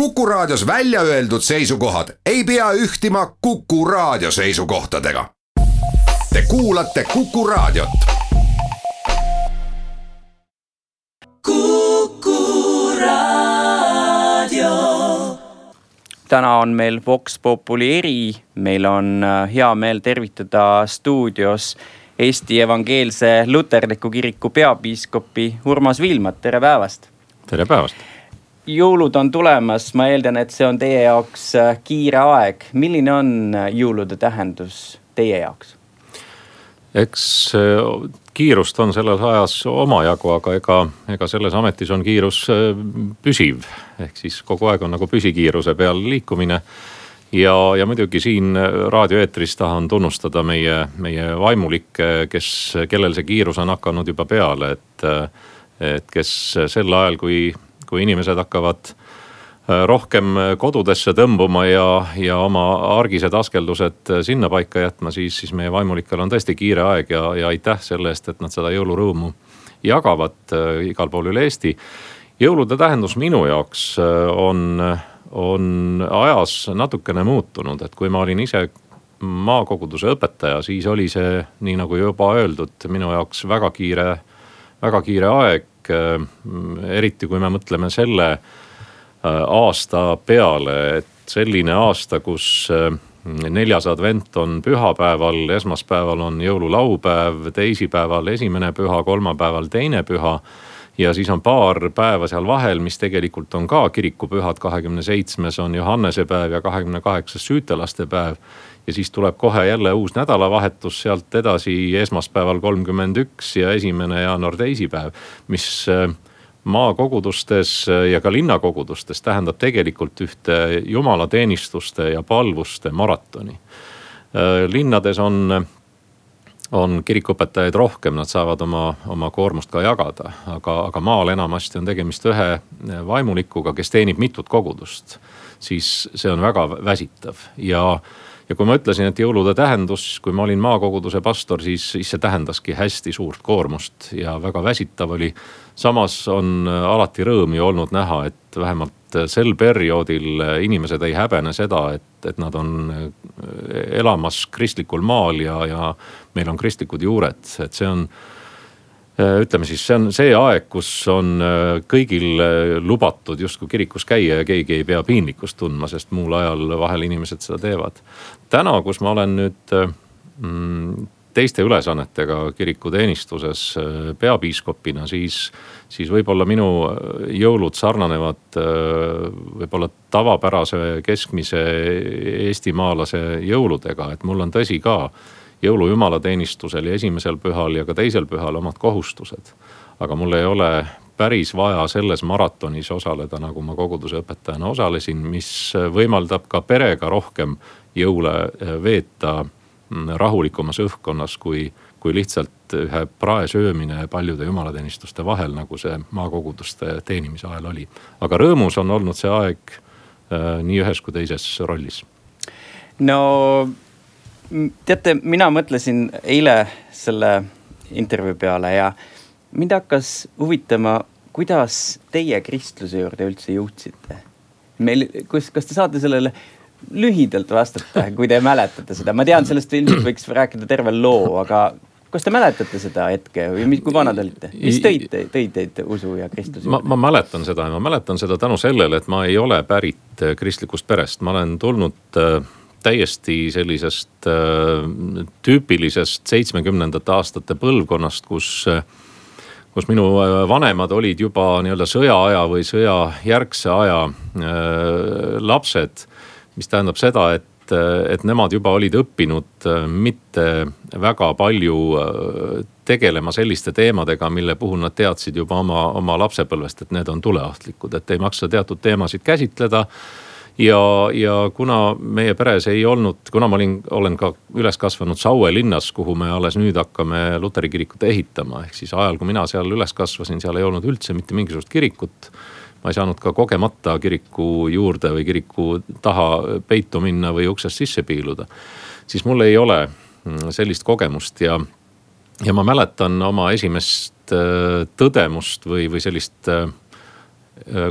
Kuku Raadios välja öeldud seisukohad ei pea ühtima Kuku Raadio seisukohtadega. Te kuulate Kuku Raadiot. Kuku Raadio. täna on meil Vox Populi eri, meil on äh, hea meel tervitada stuudios Eesti Evangeelse Luterliku Kiriku peapiiskopi Urmas Viilmat, tere päevast. tere päevast jõulud on tulemas, ma eeldan, et see on teie jaoks äh, kiire aeg. milline on äh, jõulude tähendus teie jaoks? eks äh, kiirust on selles ajas omajagu, aga ega, ega selles ametis on kiirus püsiv. ehk siis kogu aeg on nagu püsikiiruse peal liikumine. ja, ja muidugi siin raadioeetris tahan tunnustada meie, meie vaimulikke, kes, kellel see kiirus on hakanud juba peale, et, et kes sel ajal, kui kui inimesed hakkavad äh, rohkem kodudesse tõmbuma ja, ja oma argised askeldused sinnapaika jätma, siis, siis meie vaimulikel on tõesti kiire aeg ja, ja aitäh selle eest, et nad seda jõulurõõmu jagavad äh, igal pool üle Eesti. jõulude tähendus minu jaoks äh, on, on ajas natukene muutunud, et kui ma olin ise maakoguduse õpetaja, siis oli see, nii nagu juba öeldud, minu jaoks väga kiire, väga kiire aeg Äh, eriti kui me mõtleme selle äh, aasta peale, et selline aasta, kus äh, neljas advent on pühapäeval, esmaspäeval on jõululaupäev, teisipäeval esimene püha, kolmapäeval teine püha. ja siis on paar päeva seal vahel, mis tegelikult on ka kirikupühad, kahekümne seitsmes on Johannese päev ja kahekümne kaheksas süütelaste päev ja siis tuleb kohe jälle uus nädalavahetus, sealt edasi esmaspäeval kolmkümmend üks ja esimene jaanuar teisipäev. mis äh, maakogudustes äh, ja ka linnakogudustes tähendab tegelikult ühte jumalateenistuste ja palvuste maratoni. Äh, linnades on on kirikuõpetajaid rohkem, nad saavad oma, oma koormust ka jagada, aga, aga maal enamasti on tegemist ühe vaimulikuga, kes teenib mitut kogudust. siis see on väga väsitav ja ja kui ma ütlesin, et jõulude tähendus, kui ma olin maakoguduse pastor, siis, siis see tähendaski hästi suurt koormust ja väga väsitav oli. samas on alati rõõm ju olnud näha, et vähemalt sel perioodil inimesed ei häbene seda, et, et nad on elamas kristlikul maal ja, ja meil on kristlikud juured, et see on Äh, ütleme siis, see on see aeg, kus on äh, kõigil äh, lubatud justkui kirikus käia ja keegi ei pea piinlikkust tundma, sest muul ajal vahel inimesed seda teevad. täna, kus ma olen nüüd mm, teiste ülesannetega kirikuteenistuses peapiiskopina, siis, siis võib-olla minu jõulud sarnanevad võib-olla tavapärase keskmise eestimaalase jõuludega, et mul on tõsi ka jõulujumalateenistusel ja esimesel pühal ja ka teisel pühal omad kohustused. aga mul ei ole päris vaja selles maratonis osaleda, nagu ma koguduse õpetajana osalesin, mis võimaldab ka perega rohkem jõule eh, veeta mm, rahulikumas õhkkonnas, kui, kui lihtsalt ühe prae söömine paljude jumalateenistuste vahel, nagu see maakoguduste teenimise ajal oli. aga rõõmus on olnud see aeg äh, nii ühes kui teises rollis. no teate, mina mõtlesin eile selle intervjuu peale ja mind hakkas huvitama, kuidas teie kristluse juurde üldse jõudsite. meil, kus, kas te saate sellele lühidalt vastata, kui te mäletate seda, ma tean, sellest ilmselt võiks rääkida terve loo, aga kas te mäletate seda hetke või kui vanad olite, mis tõid, tõid teid usu ja kristluse juurde? ma mäletan seda ja ma mäletan seda tänu sellele, et ma ei ole pärit kristlikust perest, ma olen tulnud äh, täiesti sellisest äh, tüüpilisest seitsmekümnendate aastate põlvkonnast, kus äh, kus minu äh, vanemad olid juba nii-öelda sõjaaja või sõjajärgse aja äh, lapsed. mis tähendab seda, et, et nemad juba olid õppinud mitte väga palju tegelema selliste teemadega, mille puhul nad teadsid juba oma, oma lapsepõlvest, et need on tuleohtlikud, et ei maksa teatud teemasid käsitleda ja, ja kuna meie peres ei olnud, kuna ma olin, olen ka üles kasvanud Saue linnas, kuhu me alles nüüd hakkame luteri kirikut ehitama, ehk siis ajal, kui mina seal üles kasvasin, seal ei olnud üldse mitte mingisugust kirikut. ma ei saanud ka kogemata kiriku juurde või kiriku taha peitu minna või uksest sisse piiluda. siis mul ei ole mm, sellist kogemust ja, ja ma mäletan oma esimest äh, tõdemust või, või sellist äh,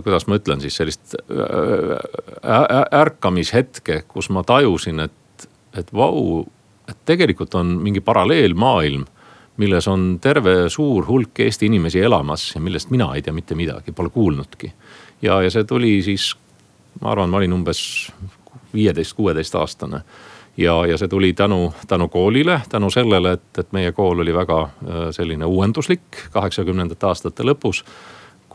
kuidas ma ütlen siis sellist ärkamishetke, kus ma tajusin, et, et vau, et tegelikult on mingi paralleelmaailm milles on terve suur hulk Eesti inimesi elamas ja millest mina ei tea mitte midagi, pole kuulnudki. ja, ja see tuli siis, ma arvan, ma olin umbes viieteist, kuueteist aastane. ja, ja see tuli tänu, tänu koolile, tänu sellele, et, et meie kool oli väga äh, selline uuenduslik kaheksakümnendate aastate lõpus.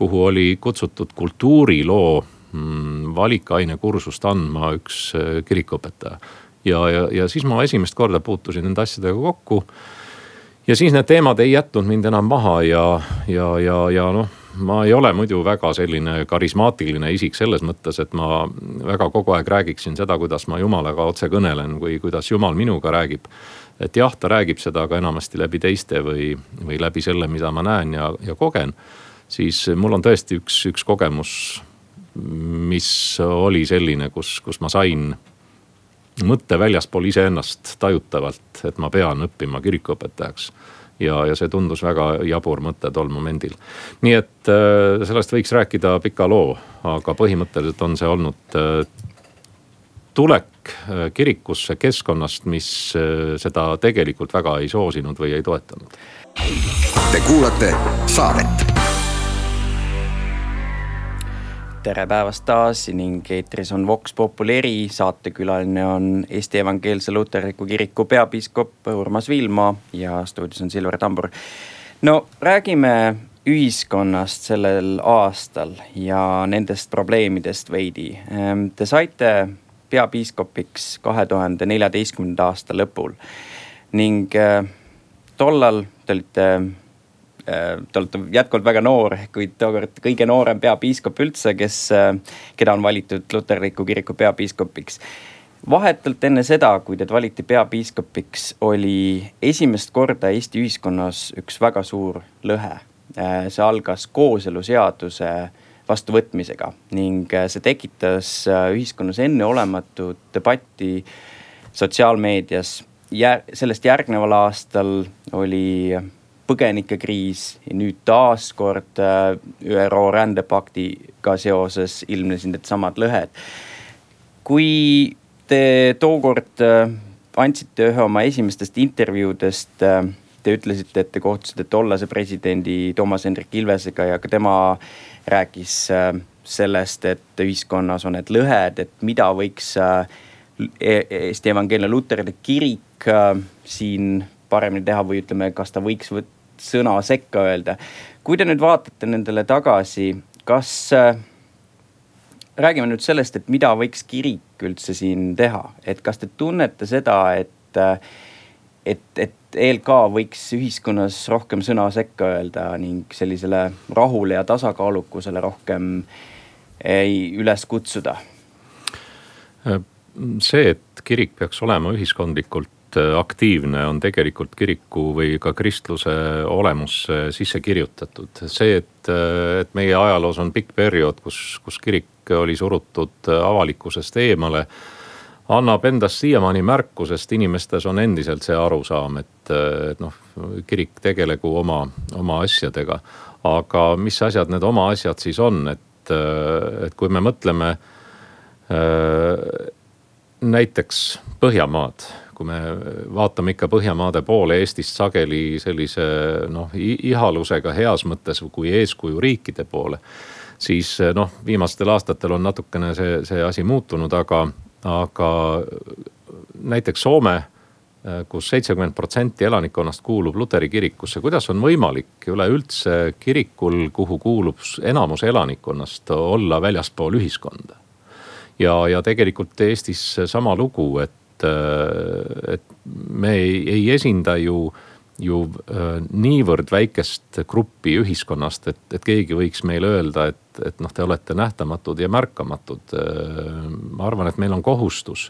Kuhu oli kutsutud kultuuriloo mm, valikainekursust andma üks äh, kirikuõpetaja. ja, ja, ja siis ma esimest korda puutusin nende asjadega kokku ja siis need teemad ei jätnud mind enam maha ja, ja, ja, ja noh, ma ei ole muidu väga selline karismaatiline isik selles mõttes, et ma väga kogu aeg räägiksin seda, kuidas ma jumalaga otse kõnelen või kuidas jumal minuga räägib. et jah, ta räägib seda, aga enamasti läbi teiste või, või läbi selle, mida ma näen ja, ja kogen. Siis mul on tõesti üks, üks kogemus, mis oli selline, kus, kus ma sain mõtte väljaspool iseennast tajutavalt, et ma pean õppima kirikuõpetajaks. ja, ja see tundus väga jabur mõte tol momendil. nii et äh, sellest võiks rääkida pika loo, aga põhimõtteliselt on see olnud äh, tulek äh, kirikusse keskkonnast, mis seda tegelikult väga ei soosinud või ei toetanud. Te kuulate saadet tere päevast taas ning eetris on Vox Populi saatekülaline on Eesti Evangeelse Luterliku Kiriku peapiiskop Urmas Viilma ja stuudios on Silver Tambur. no räägime ühiskonnast sellel aastal ja nendest probleemidest veidi. Ehm, te saite peapiiskopiks kahe tuhande neljateistkümnenda aasta lõpul ning eh, tollal te olite te olete jätkuvalt väga noor, kuid tookord kõige noorem peapiiskop üldse, kes, äh, keda on valitud luterliku kiriku peapiiskopiks. vahetult enne seda, kui teid valiti peapiiskopiks, oli esimest korda Eesti ühiskonnas üks väga suur lõhe. Äh, see algas kooseluseaduse vastuvõtmisega ning see tekitas ühiskonnas enneolematut debatti sotsiaalmeedias. sellest järgneval aastal oli põgenikekriis ja nüüd taaskord äh, ÜRO rändepaktiga seoses ilmnesid needsamad lõhed. kui te tookord äh, andsite ühe oma esimestest intervjuudest, äh, te ütlesite, et te kohtusite tollase presidendi Toomas Hendrik Ilvesega ja ka tema rääkis sellest, et ühiskonnas on need lõhed, et mida võiks e-, Eesti Evangeelne Luterlik Kirik siin paremini teha või ütleme, kas ta võiks võtta sõna sekka öelda. kui te nüüd vaatate nendele tagasi, kas äh,, räägime nüüd sellest, et mida võiks kirik üldse siin teha, et kas te tunnete seda, et äh,, et, et ELK võiks ühiskonnas rohkem sõna sekka öelda ning sellisele rahule ja tasakaalukusele rohkem ei, üles kutsuda? see, et kirik peaks olema ühiskondlikult Äh, aktiivne on tegelikult kiriku või ka kristluse olemusse sisse kirjutatud. see, et, äh, et meie ajaloos on pikk periood, kus, kus kirik oli surutud äh, avalikkusest eemale annab endast siiamaani märku, sest inimestes on endiselt see arusaam, et, et noh, kirik tegelegu oma, oma asjadega. aga mis asjad need oma asjad siis on, et, et kui me mõtleme näiteks Põhjamaad kui me vaatame ikka Põhjamaade poole Eestist sageli sellise noh ihalusega heas mõttes kui eeskuju riikide poole. siis noh, viimastel aastatel on natukene see, see asi muutunud, aga, aga näiteks Soome kus seitsekümmend protsenti elanikkonnast kuulub luteri kirikusse, kuidas on võimalik üleüldse kirikul, kuhu kuulub enamus elanikkonnast, olla väljaspool ühiskonda? ja, ja tegelikult Eestis sama lugu, et et, et me ei, ei esinda ju, ju äh, niivõrd väikest gruppi ühiskonnast, et, et keegi võiks meile öelda, et, et noh, te olete nähtamatud ja märkamatud. Äh, ma arvan, et meil on kohustus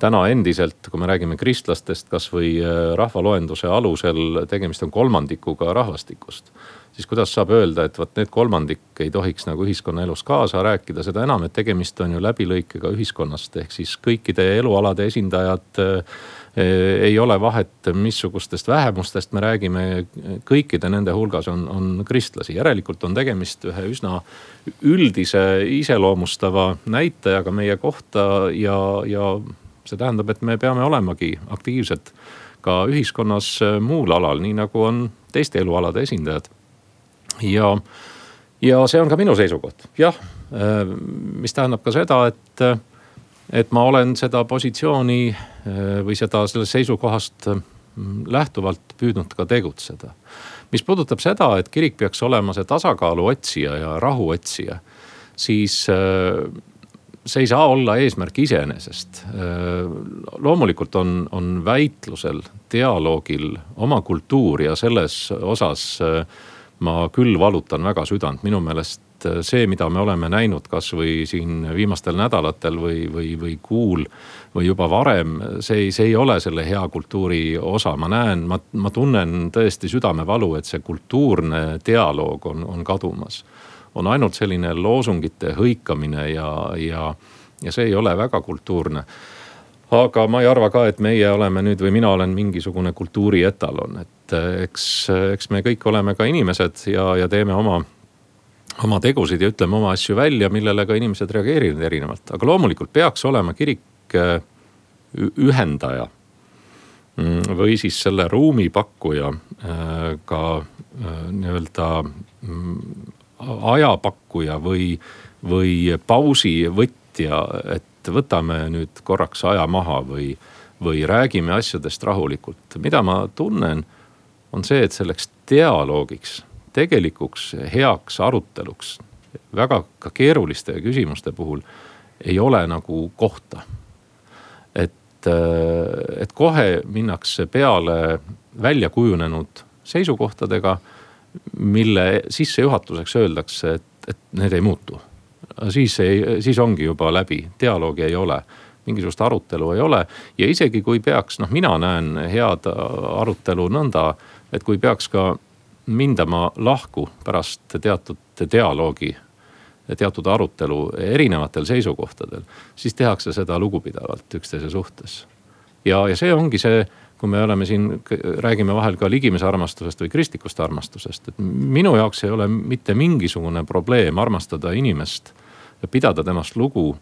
täna endiselt, kui me räägime kristlastest, kasvõi rahvaloenduse alusel, tegemist on kolmandikuga rahvastikust siis kuidas saab öelda, et vot need kolmandik ei tohiks nagu ühiskonnaelus kaasa rääkida, seda enam, et tegemist on ju läbilõikega ühiskonnast, ehk siis kõikide elualade esindajad äh, ei ole vahet, missugustest vähemustest me räägime, kõikide nende hulgas on, on kristlasi, järelikult on tegemist ühe üsna üldise iseloomustava näitajaga meie kohta ja, ja see tähendab, et me peame olemagi aktiivsed ka ühiskonnas muul alal, nii nagu on teiste elualade esindajad ja, ja see on ka minu seisukoht, jah, äh, mis tähendab ka seda, et, et ma olen seda positsiooni äh, või seda sellest seisukohast äh, lähtuvalt püüdnud ka tegutseda. mis puudutab seda, et kirik peaks olema see tasakaalu otsija ja rahu otsija, siis see ei saa olla eesmärk iseenesest. loomulikult on, on väitlusel, dialoogil oma kultuur ja selles osas ma küll valutan väga südant, minu meelest äh, see, mida me oleme näinud kasvõi siin viimastel nädalatel või, või, või kuul või juba varem, see ei, see ei ole selle hea kultuuri osa, ma näen, ma, ma tunnen tõesti südamevalu, et see kultuurne dialoog on, on kadumas. on ainult selline loosungite hõikamine ja, ja, ja see ei ole väga kultuurne. Aga ma ei arva ka, et meie oleme nüüd või mina olen mingisugune kultuuri etalon, et eh, eks, eks me kõik oleme ka inimesed ja, ja teeme oma, oma tegusid ja ütleme oma asju välja, millele ka inimesed reageerivad erinevalt, aga loomulikult peaks olema kirik eh, ühendaja mm, või siis selle ruumi pakkuja eh, ka nii-öelda mm, ajapakkuja või, või pausivõtja, et et võtame nüüd korraks aja maha või, või räägime asjadest rahulikult. mida ma tunnen, on see, et selleks dialoogiks, tegelikuks heaks aruteluks väga ka keeruliste küsimuste puhul ei ole nagu kohta. et, et kohe minnakse peale välja kujunenud seisukohtadega, mille sissejuhatuseks öeldakse, et, et need ei muutu siis ei, siis ongi juba läbi, dialoogi ei ole mingisugust arutelu ei ole ja isegi kui peaks, noh, mina näen head arutelu nõnda, et kui peaks ka mindama lahku pärast teatud dialoogi, teatud arutelu erinevatel seisukohtadel, siis tehakse seda lugupidavalt üksteise suhtes. ja, ja see ongi see kui me oleme siin, räägime vahel ka ligimese armastusest või kristlikust armastusest, et minu jaoks ei ole mitte mingisugune probleem armastada inimest ja pidada temast lugu.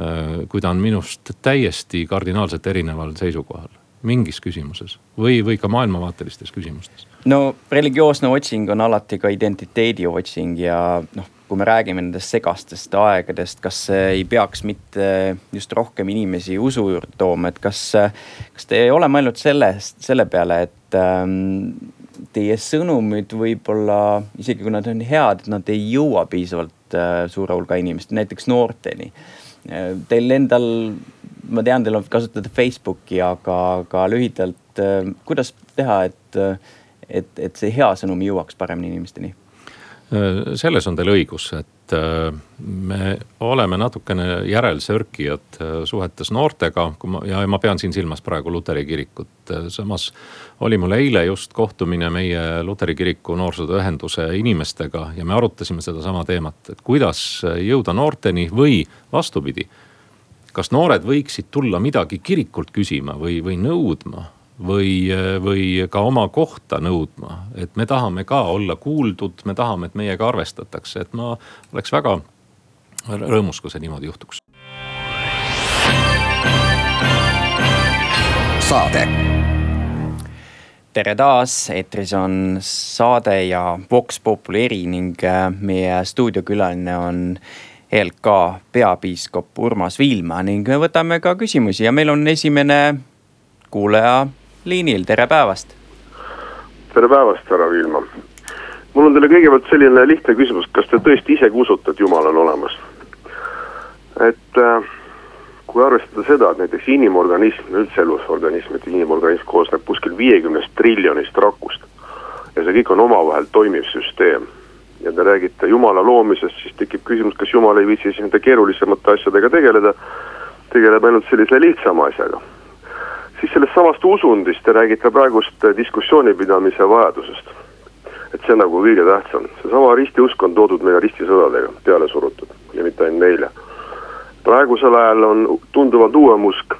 Äh, kui ta on minust täiesti kardinaalselt erineval seisukohal mingis küsimuses või, või ka maailmavaatelistes küsimustes. no religioosne otsing on alati ka identiteedi otsing ja noh, kui me räägime nendest segastest aegadest, kas ei peaks mitte just rohkem inimesi usu juurde tooma, et kas, kas te ei ole mõelnud sellest, selle peale, et ähm, teie sõnumid võib-olla isegi kui nad on head, nad ei jõua piisavalt äh, suure hulga inimest, näiteks noorteni äh,. Teil endal, ma tean, teil on kasutada Facebooki, aga, aga lühidalt äh,, kuidas teha, et, et, et see hea sõnum jõuaks paremini inimesteni Äh, selles on teil õigus, et äh, me oleme natukene järelsörkijad äh, suhetes noortega, kui ma ja ma pean siin silmas praegu Luteri kirikut. samas oli mul eile just kohtumine meie Luteri kiriku noorsootööühenduse inimestega ja me arutasime sedasama teemat, et kuidas jõuda noorteni või vastupidi. Kas noored võiksid tulla midagi kirikult küsima või, või nõudma või, või ka oma kohta nõudma. et me tahame ka olla kuuldud, me tahame, et meiega arvestatakse, et ma oleks väga rõõmus, kui see niimoodi juhtuks. saade. tere taas, eetris on saade ja Vox Populi eri ning äh, meie stuudiokülaline on ELK peapiiskop Urmas Viilma ning me võtame ka küsimusi ja meil on esimene kuulaja liinil, tere päevast. tere päevast, härra Viilma. mul on teile kõigepealt selline lihtne küsimus, kas te tõesti isegi usute, et Jumal on olemas? et äh, kui arvestada seda, et näiteks inimorganism, üldse elusorganism, et inimorganism koosneb kuskil viiekümnest triljonist rakust ja see kõik on omavahel toimiv süsteem ja te räägite Jumala loomisest, siis tekib küsimus, kas Jumal ei viitsi siis nende keerulisemate asjadega tegeleda tegeleb ainult sellise lihtsama asjaga. siis sellest samast usundist te räägite praegust diskussiooni pidamise vajadusest. et see nagu kõige tähtsam, seesama ristiusk on toodud meile ristisõdadega peale surutud ja mitte ainult meile. praegusel ajal on tunduvalt uuem usk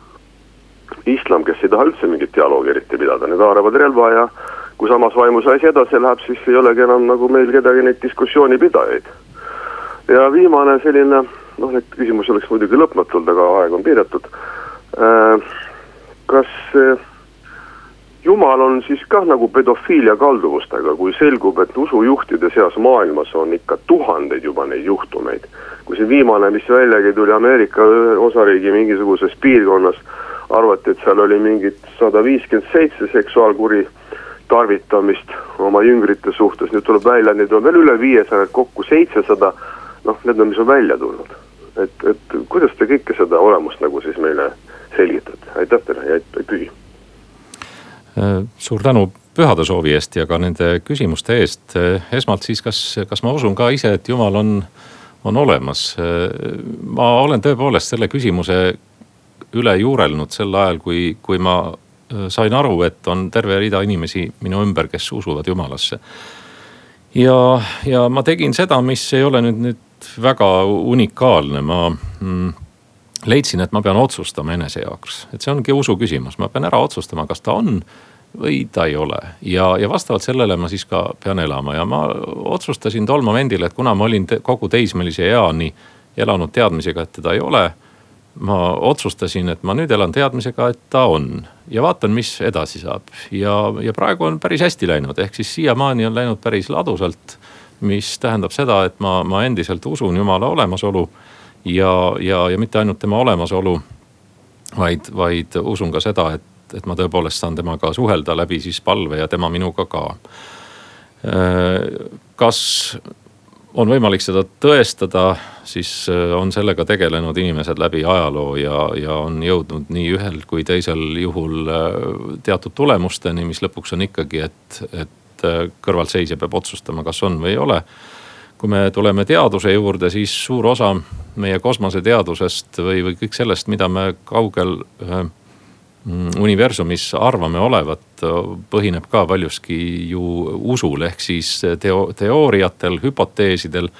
islam, kes ei taha üldse mingit dialoogi eriti pidada, need haaravad relva ja kui samas vaimus asi edasi läheb, siis ei olegi enam nagu meil kedagi neid diskussioonipidajaid. ja viimane selline, noh, neid küsimusi oleks muidugi lõpmatult, aga aeg on piiratud. kas Jumal on siis kah nagu pedofiilia kalduvustega, kui selgub, et usujuhtide seas maailmas on ikka tuhandeid juba neid juhtumeid. kui see viimane, mis väljagi tuli Ameerika osariigi mingisuguses piirkonnas, arvati, et seal oli mingid sada viiskümmend seitse seksuaalkuri tarvitamist oma jüngrite suhtes, nüüd tuleb välja, neid on veel üle viiesaja, kokku seitsesada. noh, need on, mis on välja tulnud. et, et kuidas te kõike seda olemust nagu siis meile selgitate, aitäh teile ja ei küsi. suur tänu pühade soovi eest ja ka nende küsimuste eest. esmalt siis, kas, kas ma usun ka ise, et jumal on, on olemas? ma olen tõepoolest selle küsimuse üle juurelnud sel ajal, kui, kui ma Äh, sain aru, et on terve rida inimesi minu ümber, kes usuvad jumalasse. ja, ja ma tegin seda, mis ei ole nüüd, nüüd väga unikaalne, ma mm, leidsin, et ma pean otsustama enese jaoks, et see ongi usu küsimus, ma pean ära otsustama, kas ta on või ta ei ole. ja, ja vastavalt sellele ma siis ka pean elama ja ma otsustasin tol momendil, et kuna ma olin te kogu teismelise eani elanud teadmisega, et teda ei ole ma otsustasin, et ma nüüd elan teadmisega, et ta on ja vaatan, mis edasi saab. ja, ja praegu on päris hästi läinud, ehk siis siiamaani on läinud päris ladusalt. mis tähendab seda, et ma, ma endiselt usun jumala olemasolu ja, ja, ja mitte ainult tema olemasolu. vaid, vaid usun ka seda, et, et ma tõepoolest saan temaga suhelda läbi siis palve ja tema minuga ka. kas on võimalik seda tõestada, siis äh, on sellega tegelenud inimesed läbi ajaloo ja, ja on jõudnud nii ühel kui teisel juhul äh, teatud tulemusteni, mis lõpuks on ikkagi, et, et äh, kõrvalseisja peab otsustama, kas on või ei ole. kui me tuleme teaduse juurde, siis suur osa meie kosmoseteadusest või, või kõik sellest, mida me kaugel universumis arvame olevat, põhineb ka paljuski ju usul ehk siis teo-, teooriatel, hüpoteesidel.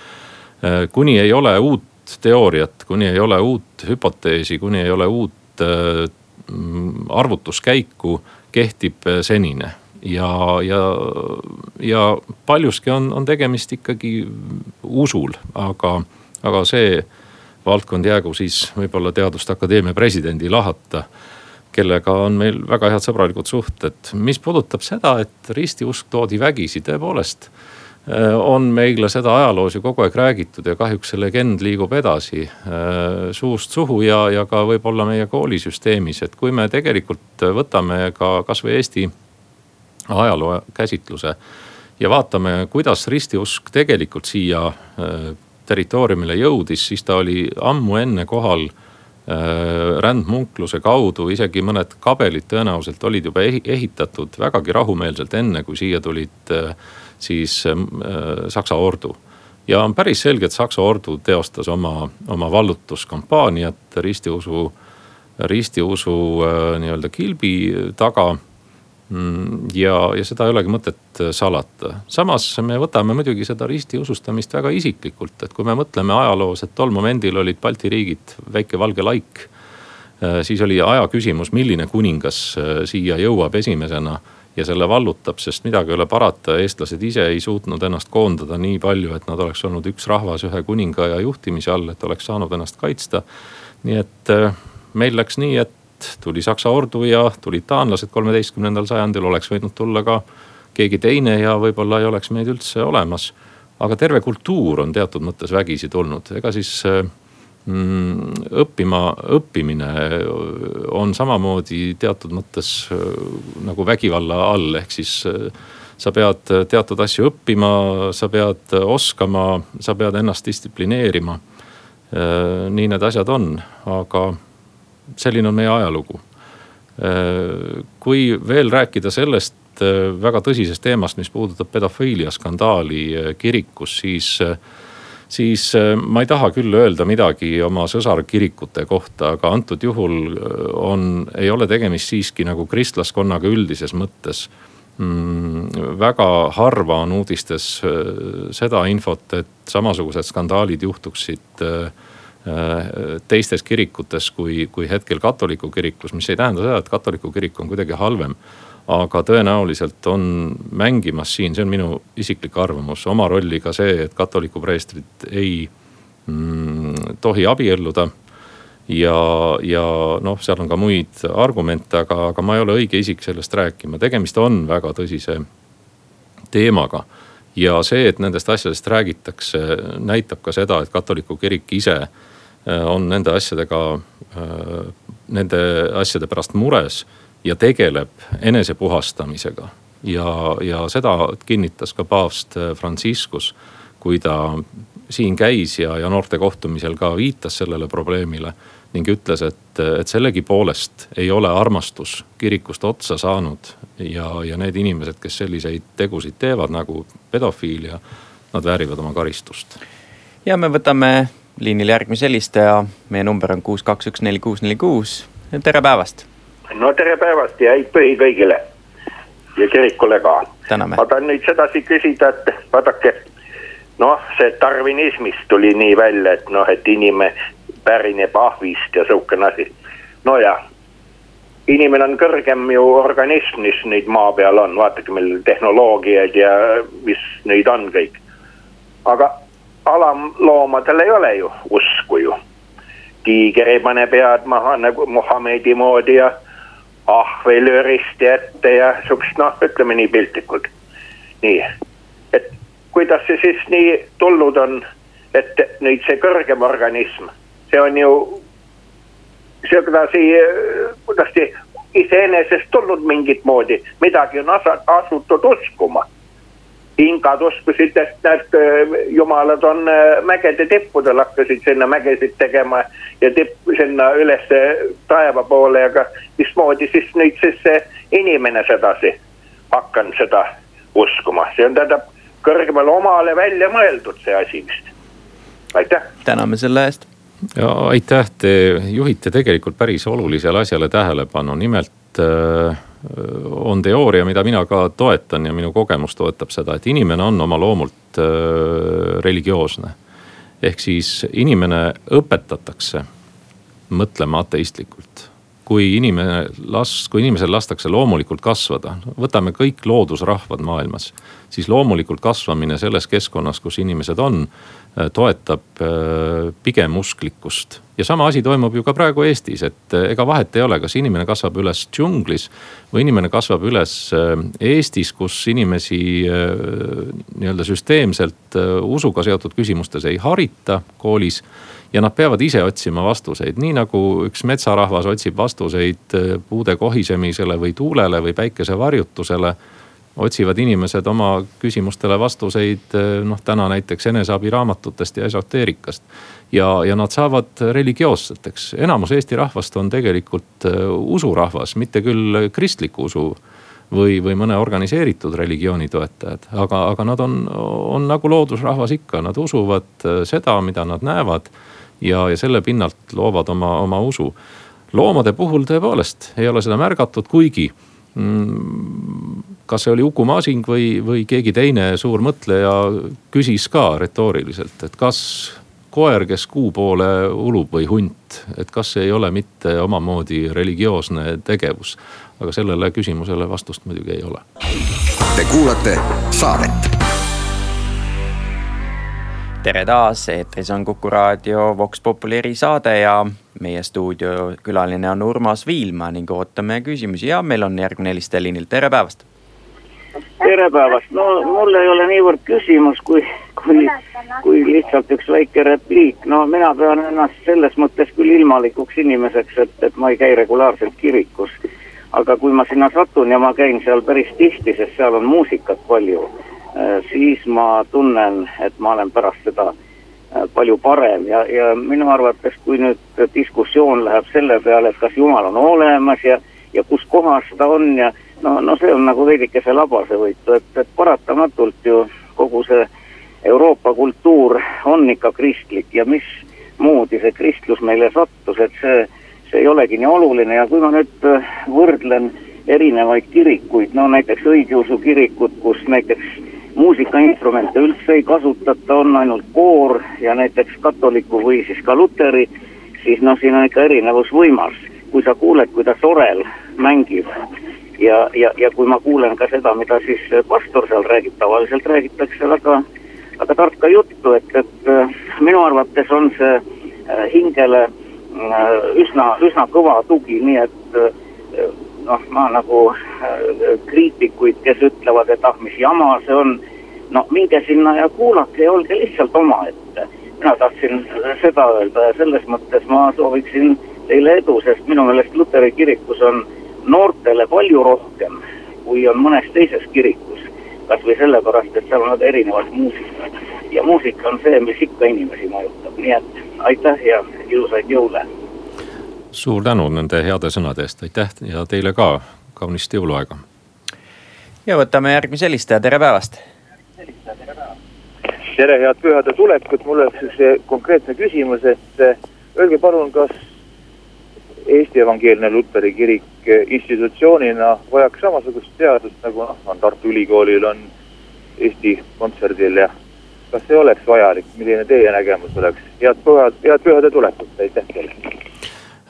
Äh, kuni ei ole uut teooriat, kuni ei ole uut hüpoteesi, kuni ei ole uut äh, mm, arvutuskäiku, kehtib äh, senine ja, ja, ja paljuski on, on tegemist ikkagi usul, aga, aga see valdkond jäägu siis võib-olla Teaduste Akadeemia presidendi lahata kellega on meil väga head sõbralikud suhted. mis puudutab seda, et ristiusk toodi vägisi, tõepoolest äh, on meile seda ajaloos ju kogu aeg räägitud ja kahjuks see legend liigub edasi äh, suust suhu ja, ja ka võib-olla meie koolisüsteemis, et kui me tegelikult võtame ka kasvõi Eesti ajaloo käsitluse ja vaatame, kuidas ristiusk tegelikult siia äh, territooriumile jõudis, siis ta oli ammu enne kohal rändmunkluse kaudu, isegi mõned kabelid tõenäoliselt olid juba ehitatud vägagi rahumeelselt, enne kui siia tulid äh, siis äh, Saksa ordu. ja on päris selge, et Saksa ordu teostas oma, oma vallutuskampaaniat ristiusu, ristiusu nii-öelda kilbi taga ja, ja seda ei olegi mõtet äh, salata. samas me võtame muidugi seda ristiusustamist väga isiklikult, et kui me mõtleme ajaloos, et tol momendil olid Balti riigid väike valge laik. Äh, siis oli aja küsimus, milline kuningas äh, siia jõuab esimesena ja selle vallutab, sest midagi ei ole parata, eestlased ise ei suutnud ennast koondada nii palju, et nad oleks olnud üks rahvas ühe kuninga ja juhtimise all, et oleks saanud ennast kaitsta. nii et meil läks nii, et tuli Saksa ordu ja tulid taanlased kolmeteistkümnendal sajandil, oleks võinud tulla ka keegi teine ja võib-olla ei oleks meid üldse olemas. aga terve kultuur on teatud mõttes vägisi tulnud, ega siis mm, õppima, õppimine on samamoodi teatud mõttes äh, nagu vägivalla all, ehk siis äh, sa pead teatud asju õppima, sa pead oskama, sa pead ennast distsiplineerima. Äh, nii need asjad on, aga selline on meie ajalugu. kui veel rääkida sellest äh, väga tõsisest teemast, mis puudutab pedofiiliaskandaali äh, kirikus, siis, äh, siis äh, ma ei taha küll öelda midagi oma sõsarkirikute kohta, aga antud juhul äh, on, ei ole tegemist siiski nagu kristlaskonnaga üldises mõttes mm,. väga harva on uudistes seda infot, et samasugused skandaalid juhtuksid teistes kirikutes kui, kui hetkel katoliku kirikus, mis ei tähenda seda, et katoliku kirik on kuidagi halvem aga tõenäoliselt on mängimas siin, see on minu isiklik arvamus, oma rolli ka see, et katoliku preestrid ei mm, tohi abielluda. ja, ja noh, seal on ka muid argumente, aga, aga ma ei ole õige isik sellest rääkima, tegemist on väga tõsise teemaga ja see, et nendest asjadest räägitakse, näitab ka seda, et katoliku kirik ise äh, on nende asjadega, äh, nende asjade pärast mures ja tegeleb enesepuhastamisega. ja, ja seda kinnitas ka paavst Franciscus, kui ta siin käis ja, ja noorte kohtumisel ka viitas sellele probleemile ning ütles, et, et sellegipoolest ei ole armastus kirikust otsa saanud. ja, ja need inimesed, kes selliseid tegusid teevad nagu pedofiilia, nad väärivad oma karistust. ja me võtame liinil järgmise helistaja, meie number on kuus, kaks, üks, neli, kuus, neli, kuus. tere päevast no tere päevast ja häid pühi kõigile ja kirikule ka. ma tahan nüüd sedasi küsida, et vaadake noh, see tarvinismist tuli nii välja, et noh, et inimene pärineb ahvist ja sihukene asi. no ja, inimene on kõrgem ju organism, mis nüüd maa peal on, vaadake meil tehnoloogiaid ja mis neid on kõik. aga alamloomadel ei ole ju usku ju. tiiger ei pane pead maha nagu Muhamedi moodi ja ahvelööristi ette ja sihukest noh, ütleme nii piltlikult. nii, et kuidas see siis nii tulnud on, et nüüd see kõrgem organism, see on ju sedasi, kuidas see iseenesest tulnud mingit moodi, midagi on asutud uskuma hingad uskusid, et need äh, jumalad on äh, mägede tippudel, hakkasid sinna mägesid tegema ja tipp sinna üles taeva poole, aga mismoodi siis nüüd siis see inimene sedasi hakanud seda uskuma, see on tähendab kõrgemale omale välja mõeldud see asi vist, aitäh. täname selle eest. ja aitäh, te juhite tegelikult päris olulisele asjale tähelepanu, nimelt äh on teooria, mida mina ka toetan ja minu kogemus toetab seda, et inimene on oma loomult äh, religioosne. ehk siis inimene õpetatakse mõtlema ateistlikult. Kui inimene las-, kui inimesel lastakse loomulikult kasvada, võtame kõik loodusrahvad maailmas, siis loomulikult kasvamine selles keskkonnas, kus inimesed on, äh, toetab äh, pigem usklikkust ja sama asi toimub ju ka praegu Eestis, et eh, ega vahet ei ole, kas inimene kasvab üles džunglis või inimene kasvab üles Eestis, kus inimesi nii-öelda süsteemselt usuga seotud küsimustes ei harita koolis. Ja nad peavad ise otsima vastuseid, nii nagu üks metsarahvas otsib vastuseid puude kohisemisele või tuulele või päikesevarjutusele otsivad inimesed oma küsimustele vastuseid noh, täna näiteks eneseabiraamatutest ja esoteerikast. ja, ja nad saavad religioosseteks, enamus Eesti rahvast on tegelikult äh, usurahvas, mitte küll kristliku usu või, või mõne organiseeritud religiooni toetajad, aga, aga nad on, on nagu loodusrahvas ikka, nad usuvad seda, mida nad näevad. Ja, ja selle pinnalt loovad oma, oma usu. loomade puhul tõepoolest ei ole seda märgatud, kuigi Mm, kas see oli Uku Masing või, või keegi teine suur mõtleja küsis ka retooriliselt, et kas koer, kes kuu poole ulub või hunt, et kas see ei ole mitte omamoodi religioosne tegevus. aga sellele küsimusele vastust muidugi ei ole. Te kuulate saadet tere taas, eetris on Kuku raadio Vox Populi erisaade ja meie stuudiokülaline on Urmas Viilma ning ootame küsimusi ja meil on järgmine helistaja liinil, tere päevast. tere päevast, no mul ei ole niivõrd küsimus, kui, kui, kui lihtsalt üks väike repliik, no mina pean ennast selles mõttes küll ilmalikuks inimeseks, et, et ma ei käi regulaarselt kirikus. aga kui ma sinna satun ja ma käin seal päris tihti, sest seal on muusikat palju, siis ma tunnen, et ma olen pärast seda Äh, palju parem. Ja, ja minu arvates, kui nüüd diskussioon läheb selle peale, et kas jumal on olemas ja, ja kus kohas ta on ja no, no see on nagu veidikese labasevõitu, et, et paratamatult ju kogu see Euroopa kultuur on ikka kristlik ja mismoodi see kristlus meile sattus, et see, see ei olegi nii oluline. Ja kui ma nüüd äh, võrdlen erinevaid kirikuid, no näiteks õigeusu kirikut, kus näiteks muusikainstrumente üldse ei kasutata, on ainult koor ja näiteks katoliku või siis ka luteri, siis noh, siin on ikka erinevus võimas. kui sa kuuled, kuidas orel mängib ja, ja, ja kui ma kuulen ka seda, mida siis pastor seal räägib, tavaliselt räägitakse väga väga tarka juttu, et, et äh, minu arvates on see äh, hingele äh, üsna, üsna kõva tugi, nii et noh, ma nagu kriitikuid, kes ütlevad, et ah, mis jama see on, no minge sinna ja kuulake ja olge lihtsalt omaette. mina tahtsin seda öelda ja selles mõttes ma sooviksin teile edu, sest minu meelest Luteri kirikus on noortele palju rohkem, kui on mõnes teises kirikus kasvõi sellepärast, et seal on erinevad muusikad ja muusika on see, mis ikka inimesi mõjutab, nii et aitäh ja ilusaid jõule. Suur tänu nende heade sõnade eest, aitäh ja teile ka kaunist jõuluaega. ja võtame järgmise helistaja, tere päevast. tere, head pühade tulekut, mul oleks üks konkreetne küsimus, et eh, öelge palun, kas Eesti Evangeelne Luteri Kirik institutsioonina vajaks samasugust seadust, nagu noh, on Tartu Ülikoolil, on Eesti Kontserdil ja kas see oleks vajalik, milline teie nägemus oleks? head pühad, head pühade tulekut, aitäh teile.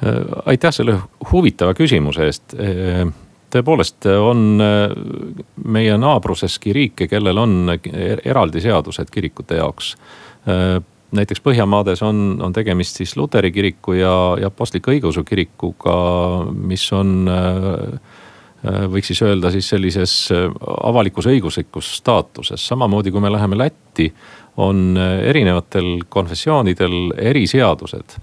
Äh, aitäh selle huvitava küsimuse eest. Äh, tõepoolest on äh, meie naabruseski riike, kellel on eraldi seadused kirikute jaoks näiteks Põhjamaades on, on tegemist siis luteri kiriku ja, ja Apostlik-Õigeusu kirikuga, mis on võiks siis öelda siis sellises avalikus õiguslikus staatuses, samamoodi kui me läheme Lätti, on erinevatel konfessioonidel eriseadused.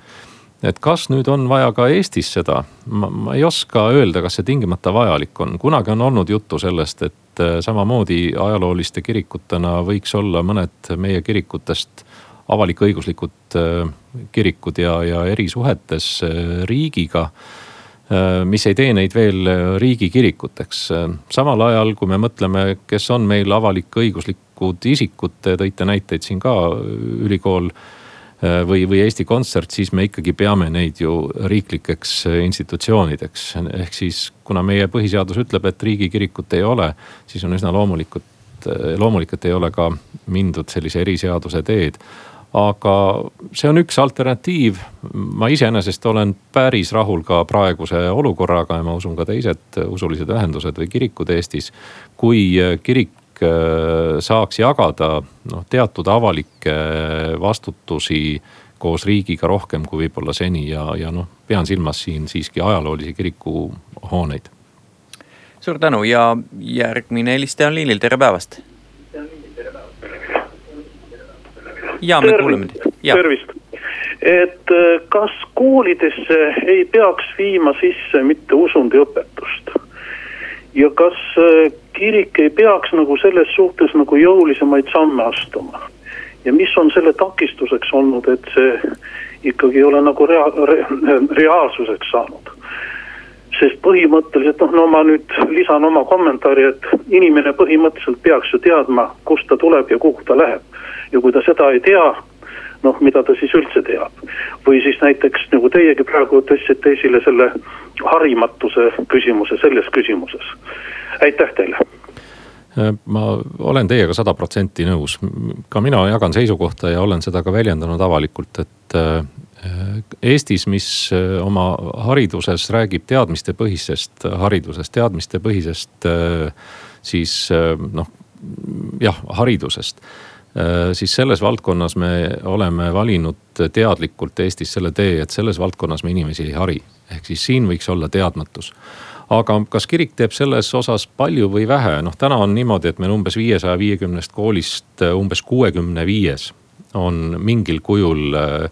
Et kas nüüd on vaja ka Eestis seda, ma, ei oska öelda, kas see tingimata vajalik on, kunagi on olnud juttu sellest, et samamoodi ajalooliste kirikutena võiks olla mõned meie kirikutest avalik-õiguslikud äh, kirikud ja, ja erisuhetes äh, riigiga äh, mis ei tee neid veel riigikirikuteks. samal ajal, kui me mõtleme, kes on meil avalik-õiguslikud isikud, te tõite näiteid siin ka, ülikool või, või Eesti Kontsert, siis me ikkagi peame neid ju riiklikeks institutsioonideks. ehk siis, kuna meie põhiseadus ütleb, et riigikirikut ei ole, siis on üsna loomulikult, loomulikult ei ole ka mindud sellise eriseaduse teed aga see on üks alternatiiv. ma iseenesest olen päris rahul ka praeguse olukorraga ja ma usun ka teised usulised ühendused või kirikud Eestis. kui kirik äh, saaks jagada noh teatud avalikke vastutusi koos riigiga rohkem kui võib-olla seni ja, ja noh, pean silmas siin siiski ajaloolisi kirikuhooneid. suur tänu ja järgmine helistaja on liinil, tere päevast ja me kuuleme teid. tervist, et äh, kas koolidesse ei peaks viima sisse mitte usundiõpetust? ja kas äh, kirik ei peaks nagu selles suhtes nagu jõulisemaid samme astuma? ja mis on selle takistuseks olnud, et see ikkagi ei ole nagu rea-, re, reaalsuseks saanud? sest põhimõtteliselt noh, no ma nüüd lisan oma kommentaari, et inimene põhimõtteliselt peaks ju teadma, kust ta tuleb ja kuhu ta läheb ja kui ta seda ei tea, noh, mida ta siis üldse teab. või siis näiteks nagu teiegi praegu tõstsite esile selle harimatuse küsimuse selles küsimuses. aitäh teile ma olen teiega sada protsenti nõus, ka mina jagan seisukohta ja olen seda ka väljendanud avalikult, et äh, Eestis, mis äh, oma hariduses räägib teadmistepõhisest haridusest, teadmistepõhisest äh, siis noh, jah, haridusest Äh, siis selles valdkonnas me oleme valinud teadlikult Eestis selle tee, et selles valdkonnas me inimesi ei hari. ehk siis siin võiks olla teadmatus. aga kas kirik teeb selles osas palju või vähe, noh täna on niimoodi, et meil umbes viiesaja viiekümnest koolist äh, umbes kuuekümne viies on mingil kujul äh,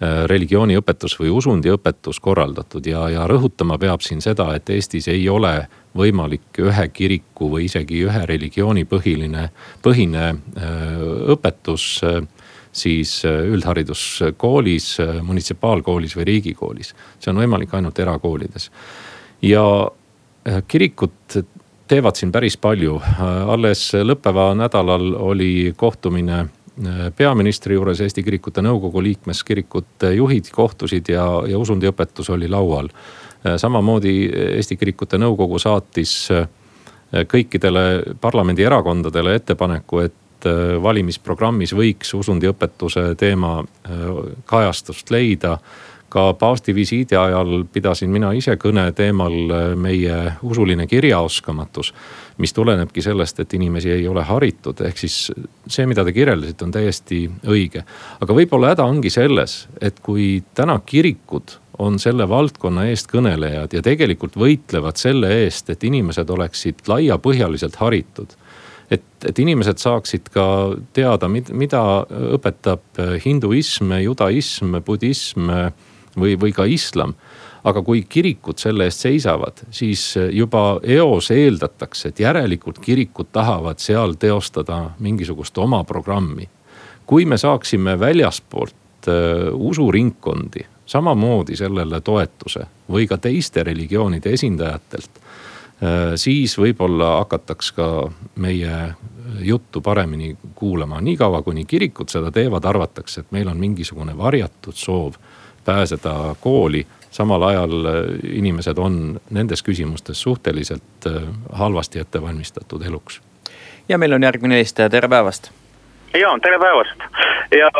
religiooniõpetus või usundiõpetus korraldatud ja, ja rõhutama peab siin seda, et Eestis ei ole võimalik ühe kiriku või isegi ühe religiooni põhiline, põhine äh, õpetus äh, siis äh, üldhariduskoolis, munitsipaalkoolis või riigikoolis. see on võimalik ainult erakoolides. ja kirikud teevad siin päris palju. alles lõppeval nädalal oli kohtumine peaministri juures Eesti Kirikute Nõukogu liikmes kirikute juhid kohtusid ja, ja usundiõpetus oli laual. samamoodi Eesti Kirikute Nõukogu saatis kõikidele parlamendierakondadele ettepaneku, et valimisprogrammis võiks usundiõpetuse teema kajastust leida ka paavsti visiidi ajal pidasin mina ise kõne teemal meie usuline kirjaoskamatus. Mis tulenebki sellest, et inimesi ei ole haritud, ehk siis see, mida te kirjeldasite, on täiesti õige. aga võib-olla häda ongi selles, et kui täna kirikud on selle valdkonna eestkõnelejad ja tegelikult võitlevad selle eest, et inimesed oleksid laiapõhjaliselt haritud et, et inimesed saaksid ka teada, mida õpetab hinduism, judaism, budism või, või ka islam. Aga kui kirikud selle eest seisavad, siis juba eos eeldatakse, et järelikult kirikud tahavad seal teostada mingisugust oma programmi. kui me saaksime väljaspoolt äh, usuringkondi samamoodi sellele toetuse või ka teiste religioonide esindajatelt äh, siis võib-olla hakataks ka meie juttu paremini kuulama. niikaua kuni kirikud seda teevad, arvatakse, et meil on mingisugune varjatud soov pääseda kooli. Samal ajal äh, inimesed on nendes küsimustes suhteliselt äh, halvasti ette valmistatud eluks. ja meil on järgmine helistaja, tere päevast. ja tere päevast ja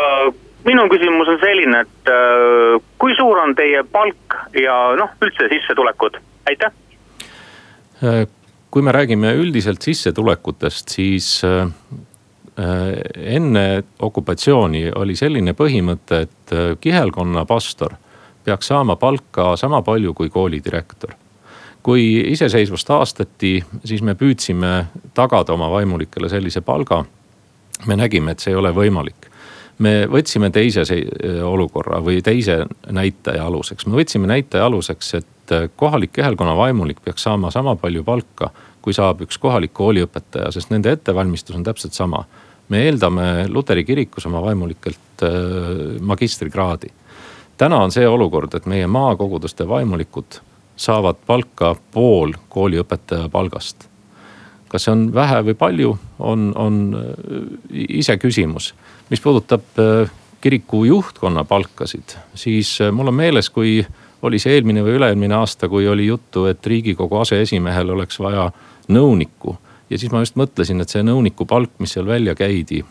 minu küsimus on selline, et äh, kui suur on teie palk ja noh, üldse sissetulekud, aitäh. kui me räägime üldiselt sissetulekutest, siis enne okupatsiooni oli selline põhimõte, et kihelkonna pastor peaks saama palka sama palju kui koolidirektor. kui iseseisvust taastati, siis me püüdsime tagada oma vaimulikele sellise palga. me nägime, et see ei ole võimalik me võtsime teise olukorra või teise näitaja aluseks, me võtsime näitaja aluseks, et kohalik kihelkonna vaimulik peaks saama sama palju palka, kui saab üks kohalik kooliõpetaja, sest nende ettevalmistus on täpselt sama me eeldame luteri kirikus oma vaimulikelt äh, magistrikraadi. Täna on see olukord, et meie maakoguduste vaimulikud saavad palka pool kooliõpetaja palgast. kas see on vähe või palju, on, on äh, iseküsimus. mis puudutab äh, kiriku juhtkonna palkasid, siis mul on meeles, kui oli see eelmine või üle-eelmine aasta, kui oli juttu, et riigikogu aseesimehel oleks vaja nõunikku ja siis ma just mõtlesin, et see nõuniku palk, mis seal välja käidi,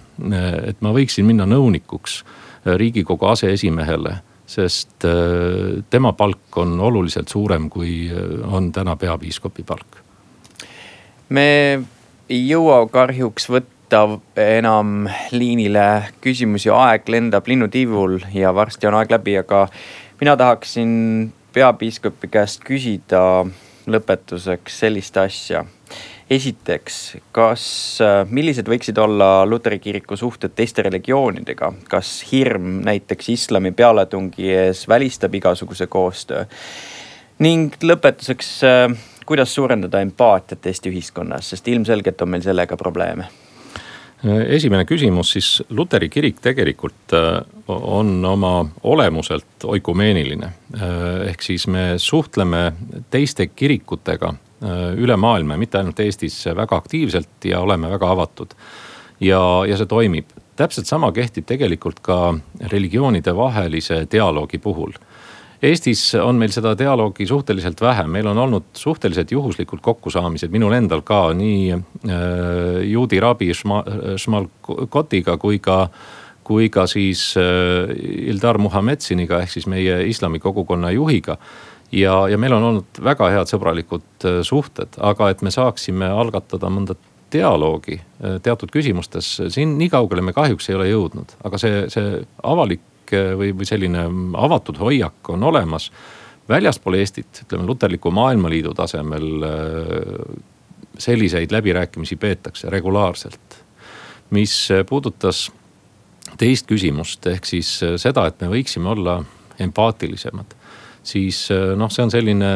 et ma võiksin minna nõunikuks riigikogu aseesimehele sest äh, tema palk on oluliselt suurem, kui äh, on täna peapiiskopi palk. me ei jõua kahjuks võtta enam liinile küsimusi, aeg lendab linnutiivul ja varsti on aeg läbi, aga mina tahaksin peapiiskopi käest küsida lõpetuseks sellist asja esiteks, kas, äh, millised võiksid olla luteri kiriku suhted teiste religioonidega, kas hirm näiteks islami pealetungi ees välistab igasuguse koostöö? ning lõpetuseks, äh, kuidas suurendada empaatiat Eesti ühiskonnas, sest ilmselgelt on meil sellega probleeme esimene küsimus siis, luteri kirik tegelikult äh, on oma olemuselt oikumeeniline. ehk siis me suhtleme teiste kirikutega üle maailma, mitte ainult Eestis, väga aktiivselt ja oleme väga avatud. ja, ja see toimib. täpselt sama kehtib tegelikult ka religioonide vahelise dialoogi puhul. Eestis on meil seda dialoogi suhteliselt vähe, meil on olnud suhteliselt juhuslikud kokkusaamised, minul endal ka nii äh, juudi rabi Šmalkotiga kui ka kui ka siis äh, Ildar Muhametsiniga ehk siis meie islami kogukonna juhiga ja, ja meil on olnud väga head sõbralikud äh, suhted, aga et me saaksime algatada mõnda dialoogi äh, teatud küsimustes, siin nii kaugele me kahjuks ei ole jõudnud, aga see, see avalik äh, või, või selline avatud hoiak on olemas. väljaspool Eestit, ütleme luterliku maailmaliidu tasemel selliseid läbirääkimisi peetakse regulaarselt. mis puudutas teist küsimust, ehk siis seda, et me võiksime olla empaatilisemad siis äh, noh, see on selline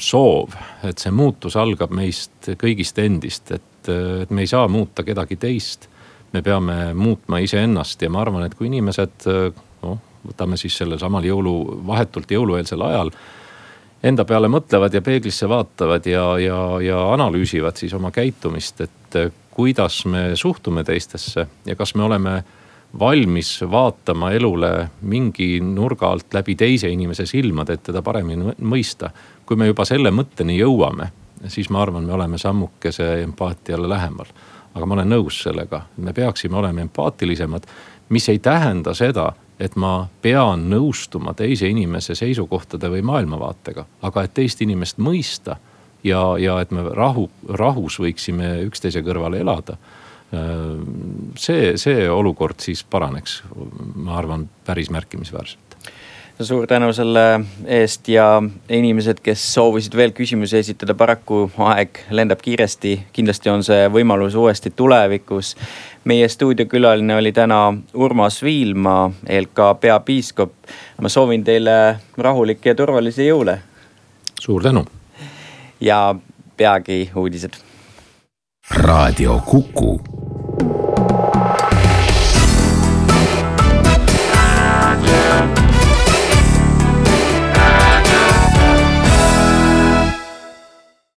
soov, et see muutus algab meist kõigist endist, et, äh, et me ei saa muuta kedagi teist. me peame muutma iseennast ja ma arvan, et kui inimesed äh, noh, võtame siis sellel samal jõulu, vahetult jõulueelsel ajal enda peale mõtlevad ja peeglisse vaatavad ja, ja, ja analüüsivad siis oma käitumist, et kuidas me suhtume teistesse ja kas me oleme valmis vaatama elule mingi nurga alt läbi teise inimese silmade, et teda paremini mõista. kui me juba selle mõtteni jõuame, siis ma arvan, me oleme sammukese empaatiale lähemal. aga ma olen nõus sellega, me peaksime olema empaatilisemad, mis ei tähenda seda, et ma pean nõustuma teise inimese seisukohtade või maailmavaatega, aga et teist inimest mõista ja, ja et me rahu, rahus võiksime üksteise kõrval elada. See, see olukord siis paraneks, ma arvan, päris märkimisväärselt suur tänu selle eest ja inimesed, kes soovisid veel küsimusi esitada, paraku aeg lendab kiiresti. kindlasti on see võimalus uuesti tulevikus meie stuudiokülaline oli täna Urmas Viilma, ELK peapiiskop. ma soovin teile rahulikke ja turvalisi jõule. suur tänu. ja peagi uudised. raadio Kuku